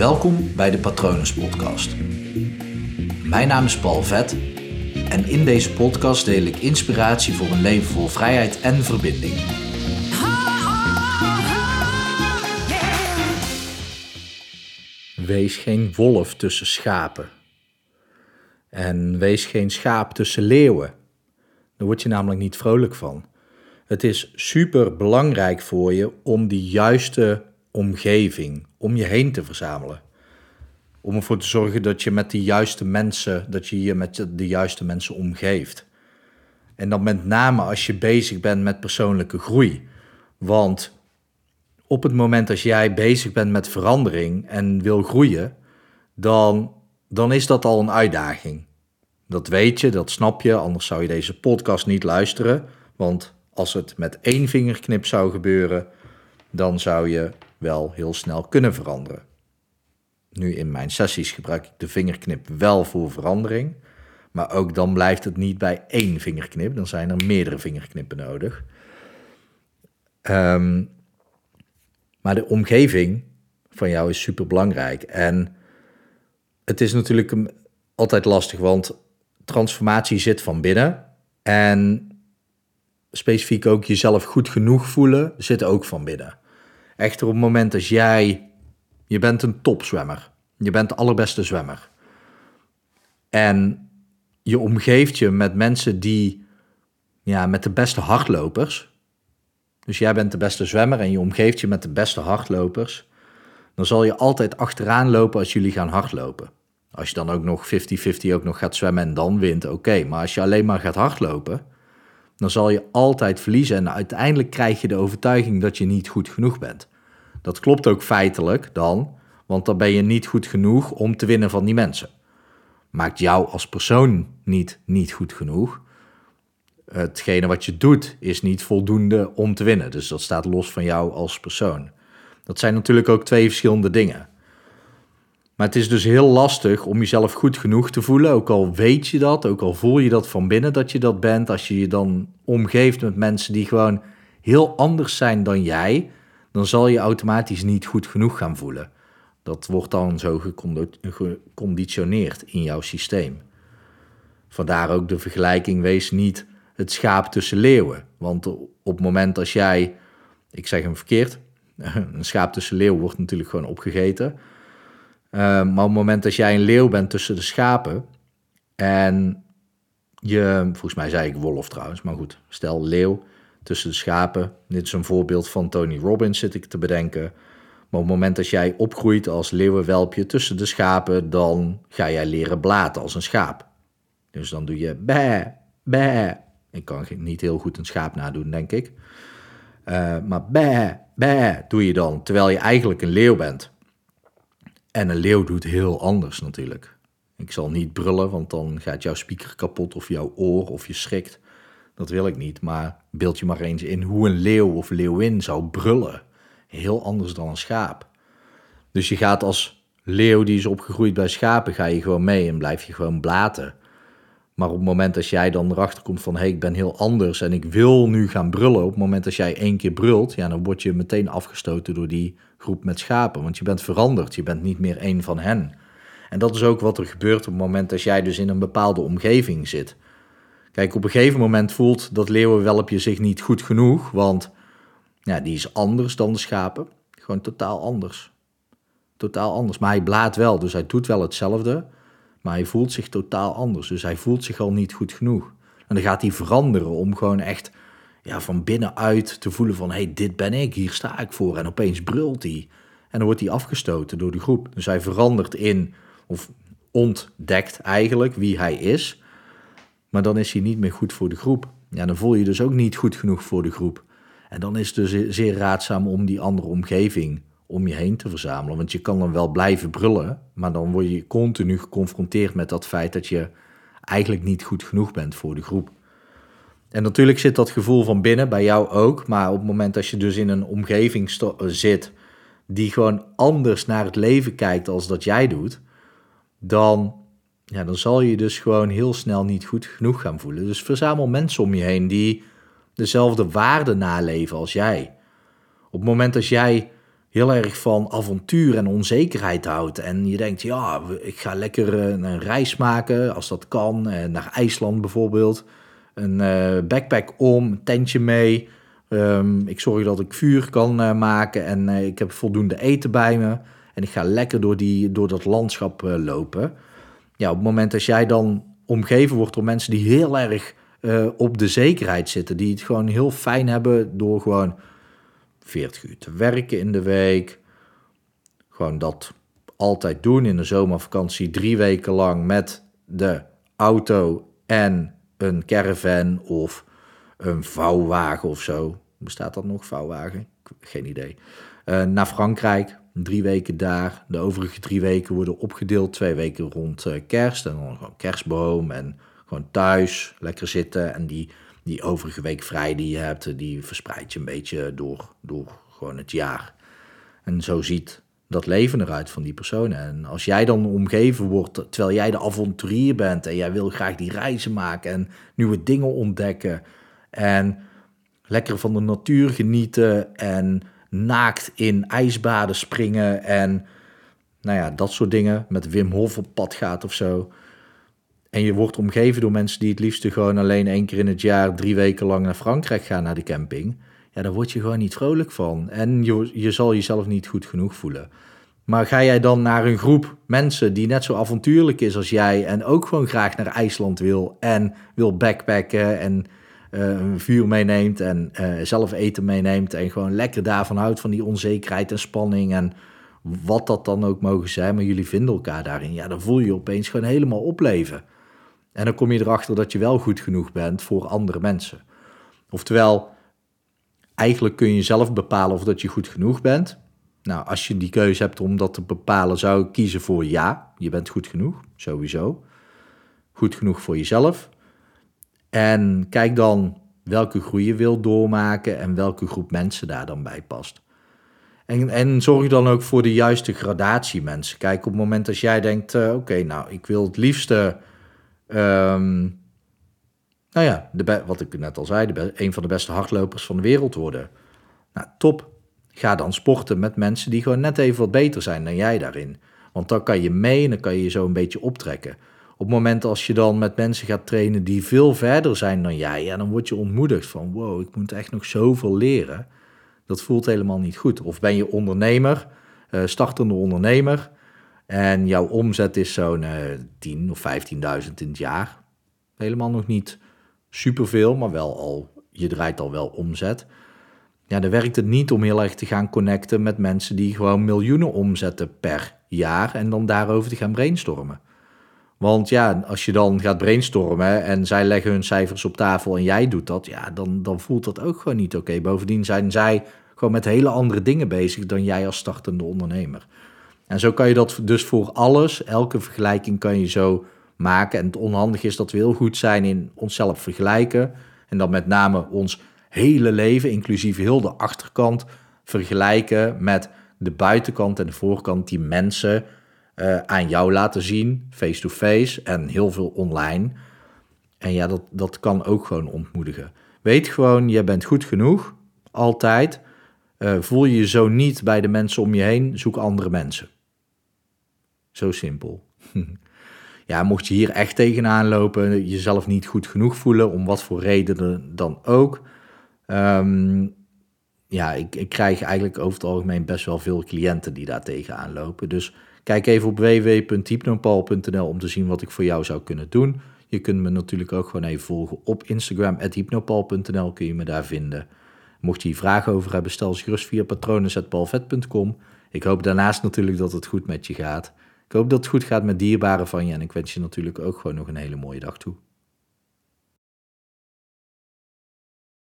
Welkom bij de Patronus Podcast. Mijn naam is Paul Vet en in deze podcast deel ik inspiratie voor een leven vol vrijheid en verbinding. Wees geen wolf tussen schapen. En wees geen schaap tussen leeuwen. Daar word je namelijk niet vrolijk van. Het is super belangrijk voor je om die juiste omgeving om je heen te verzamelen. Om ervoor te zorgen dat je met de juiste mensen, dat je je met de juiste mensen omgeeft. En dan met name als je bezig bent met persoonlijke groei. Want op het moment als jij bezig bent met verandering en wil groeien, dan, dan is dat al een uitdaging. Dat weet je, dat snap je, anders zou je deze podcast niet luisteren. Want als het met één vingerknip zou gebeuren, dan zou je wel heel snel kunnen veranderen. Nu in mijn sessies gebruik ik de vingerknip wel voor verandering, maar ook dan blijft het niet bij één vingerknip, dan zijn er meerdere vingerknippen nodig. Um, maar de omgeving van jou is super belangrijk. En het is natuurlijk altijd lastig, want transformatie zit van binnen. En specifiek ook jezelf goed genoeg voelen zit ook van binnen. Echter op het moment dat jij, je bent een topzwemmer, je bent de allerbeste zwemmer. En je omgeeft je met mensen die, ja, met de beste hardlopers. Dus jij bent de beste zwemmer en je omgeeft je met de beste hardlopers. Dan zal je altijd achteraan lopen als jullie gaan hardlopen. Als je dan ook nog 50-50 ook nog gaat zwemmen en dan wint, oké. Maar als je alleen maar gaat hardlopen, dan zal je altijd verliezen. En uiteindelijk krijg je de overtuiging dat je niet goed genoeg bent. Dat klopt ook feitelijk dan, want dan ben je niet goed genoeg om te winnen van die mensen. Maakt jou als persoon niet, niet goed genoeg. Hetgene wat je doet is niet voldoende om te winnen. Dus dat staat los van jou als persoon. Dat zijn natuurlijk ook twee verschillende dingen. Maar het is dus heel lastig om jezelf goed genoeg te voelen, ook al weet je dat, ook al voel je dat van binnen dat je dat bent, als je je dan omgeeft met mensen die gewoon heel anders zijn dan jij, dan zal je automatisch niet goed genoeg gaan voelen. Dat wordt dan zo geconditioneerd in jouw systeem. Vandaar ook de vergelijking, wees niet het schaap tussen leeuwen. Want op het moment als jij, ik zeg hem verkeerd, een schaap tussen leeuwen wordt natuurlijk gewoon opgegeten. Uh, maar op het moment dat jij een leeuw bent tussen de schapen en je, volgens mij zei ik wolf trouwens, maar goed, stel leeuw tussen de schapen. Dit is een voorbeeld van Tony Robbins, zit ik te bedenken. Maar op het moment dat jij opgroeit als leeuwenwelpje tussen de schapen, dan ga jij leren blaten als een schaap. Dus dan doe je bè, bè. Ik kan niet heel goed een schaap nadoen, denk ik. Uh, maar bè, bè doe je dan, terwijl je eigenlijk een leeuw bent. En een leeuw doet heel anders natuurlijk. Ik zal niet brullen, want dan gaat jouw speaker kapot of jouw oor of je schrikt. Dat wil ik niet, maar beeld je maar eens in hoe een leeuw of leeuwin zou brullen. Heel anders dan een schaap. Dus je gaat als leeuw die is opgegroeid bij schapen, ga je gewoon mee en blijf je gewoon blaten. Maar op het moment dat jij dan erachter komt van hé, hey, ik ben heel anders en ik wil nu gaan brullen, op het moment dat jij één keer brult, ja, dan word je meteen afgestoten door die groep met schapen. Want je bent veranderd, je bent niet meer één van hen. En dat is ook wat er gebeurt op het moment dat jij dus in een bepaalde omgeving zit. Kijk, op een gegeven moment voelt dat leeuwenwelpje zich niet goed genoeg, want ja, die is anders dan de schapen. Gewoon totaal anders. Totaal anders. Maar hij blaat wel, dus hij doet wel hetzelfde. Maar hij voelt zich totaal anders. Dus hij voelt zich al niet goed genoeg. En dan gaat hij veranderen om gewoon echt ja, van binnenuit te voelen van... hé, hey, dit ben ik, hier sta ik voor. En opeens brult hij. En dan wordt hij afgestoten door de groep. Dus hij verandert in, of ontdekt eigenlijk wie hij is. Maar dan is hij niet meer goed voor de groep. Ja, dan voel je dus ook niet goed genoeg voor de groep. En dan is het dus zeer raadzaam om die andere omgeving om je heen te verzamelen. Want je kan dan wel blijven brullen, maar dan word je continu geconfronteerd met dat feit dat je eigenlijk niet goed genoeg bent voor de groep. En natuurlijk zit dat gevoel van binnen bij jou ook, maar op het moment dat je dus in een omgeving zit die gewoon anders naar het leven kijkt als dat jij doet, dan, ja, dan zal je dus gewoon heel snel niet goed genoeg gaan voelen. Dus verzamel mensen om je heen die dezelfde waarden naleven als jij. Op het moment dat jij heel erg van avontuur en onzekerheid houdt. En je denkt, ja, ik ga lekker eh, een reis maken, als dat kan, eh, naar IJsland bijvoorbeeld. Een uh, backpack om, tentje mee. Um, ik zorg dat ik vuur kan maken en ik heb voldoende eten bij me. En ik ga lekker door, die, door dat landschap lopen. Ja, op het moment dat jij dan omgeven wordt door mensen die heel erg op de zekerheid zitten, die het gewoon heel fijn hebben door gewoon 40 uur te werken in de week. Gewoon dat altijd doen in de zomervakantie, drie weken lang met de auto en een caravan of een vouwwagen of zo. Bestaat dat nog, vouwwagen? Geen idee. Uh, naar Frankrijk, drie weken daar. De overige drie weken worden opgedeeld. Twee weken rond uh, kerst en dan gewoon kerstboom en gewoon thuis lekker zitten. En die die overige week vrij die je hebt, die verspreid je een beetje door, door gewoon het jaar. En zo ziet dat leven eruit van die personen. En als jij dan omgeven wordt, terwijl jij de avonturier bent en jij wil graag die reizen maken en nieuwe dingen ontdekken en lekker van de natuur genieten en naakt in ijsbaden springen en nou ja, dat soort dingen, met Wim Hof op pad gaat of zo en je wordt omgeven door mensen die het liefst gewoon alleen één keer in het jaar drie weken lang naar Frankrijk gaan naar de camping. Ja, daar word je gewoon niet vrolijk van. En je, je zal jezelf niet goed genoeg voelen. Maar ga jij dan naar een groep mensen die net zo avontuurlijk is als jij en ook gewoon graag naar IJsland wil en wil backpacken en uh, een vuur meeneemt en uh, zelf eten meeneemt en gewoon lekker daarvan houdt van die onzekerheid en spanning en wat dat dan ook mogen zijn, maar jullie vinden elkaar daarin. Ja, dan voel je je opeens gewoon helemaal opleven. En dan kom je erachter dat je wel goed genoeg bent voor andere mensen. Oftewel, eigenlijk kun je zelf bepalen of dat je goed genoeg bent. Nou, als je die keuze hebt om dat te bepalen, zou ik kiezen voor ja, je bent goed genoeg, sowieso. Goed genoeg voor jezelf. En kijk dan welke groei je wilt doormaken en welke groep mensen daar dan bij past. En, en zorg dan ook voor de juiste gradatie mensen. Kijk, op het moment als jij denkt, uh, oké, nou, ik wil het liefste Um, nou ja, wat ik net al zei, een van de beste hardlopers van de wereld worden. Nou, top. Ga dan sporten met mensen die gewoon net even wat beter zijn dan jij daarin. Want dan kan je mee en dan kan je je zo een beetje optrekken. Op het moment als je dan met mensen gaat trainen die veel verder zijn dan jij, ja, dan word je ontmoedigd van wow, ik moet echt nog zoveel leren. Dat voelt helemaal niet goed. Of ben je ondernemer, uh, startende ondernemer, en jouw omzet is zo'n uh, 10 of 15.000 in het jaar. Helemaal nog niet superveel, maar wel al, je draait al wel omzet. Ja, dan werkt het niet om heel erg te gaan connecten met mensen die gewoon miljoenen omzetten per jaar en dan daarover te gaan brainstormen. Want ja, als je dan gaat brainstormen en zij leggen hun cijfers op tafel en jij doet dat, ja, dan, dan voelt dat ook gewoon niet oké. Bovendien zijn zij gewoon met hele andere dingen bezig dan jij als startende ondernemer. En zo kan je dat dus voor alles, elke vergelijking kan je zo maken. En het onhandig is dat we heel goed zijn in onszelf vergelijken. En dan met name ons hele leven, inclusief heel de achterkant, vergelijken met de buitenkant en de voorkant die mensen uh, aan jou laten zien, face-to-face en heel veel online. En ja, dat, dat kan ook gewoon ontmoedigen. Weet gewoon, je bent goed genoeg, altijd. Uh, voel je je zo niet bij de mensen om je heen, zoek andere mensen. Zo simpel. ja, mocht je hier echt tegenaan lopen, jezelf niet goed genoeg voelen, om wat voor redenen dan ook. Ehm, ja, ik, ik, krijg eigenlijk over het algemeen best wel veel cliënten die daar tegenaan lopen. Dus kijk even op www.hypnopal.nl om te zien wat ik voor jou zou kunnen doen. Je kunt me natuurlijk ook gewoon even volgen op Instagram, hypnopal.nl kun je me daar vinden. Mocht je hier vragen over hebben, stel ze gerust via patronen.palvet.com. Ik hoop daarnaast natuurlijk dat het goed met je gaat. Ik hoop dat het goed gaat met dierbaren van je en ik wens je natuurlijk ook gewoon nog een hele mooie dag toe.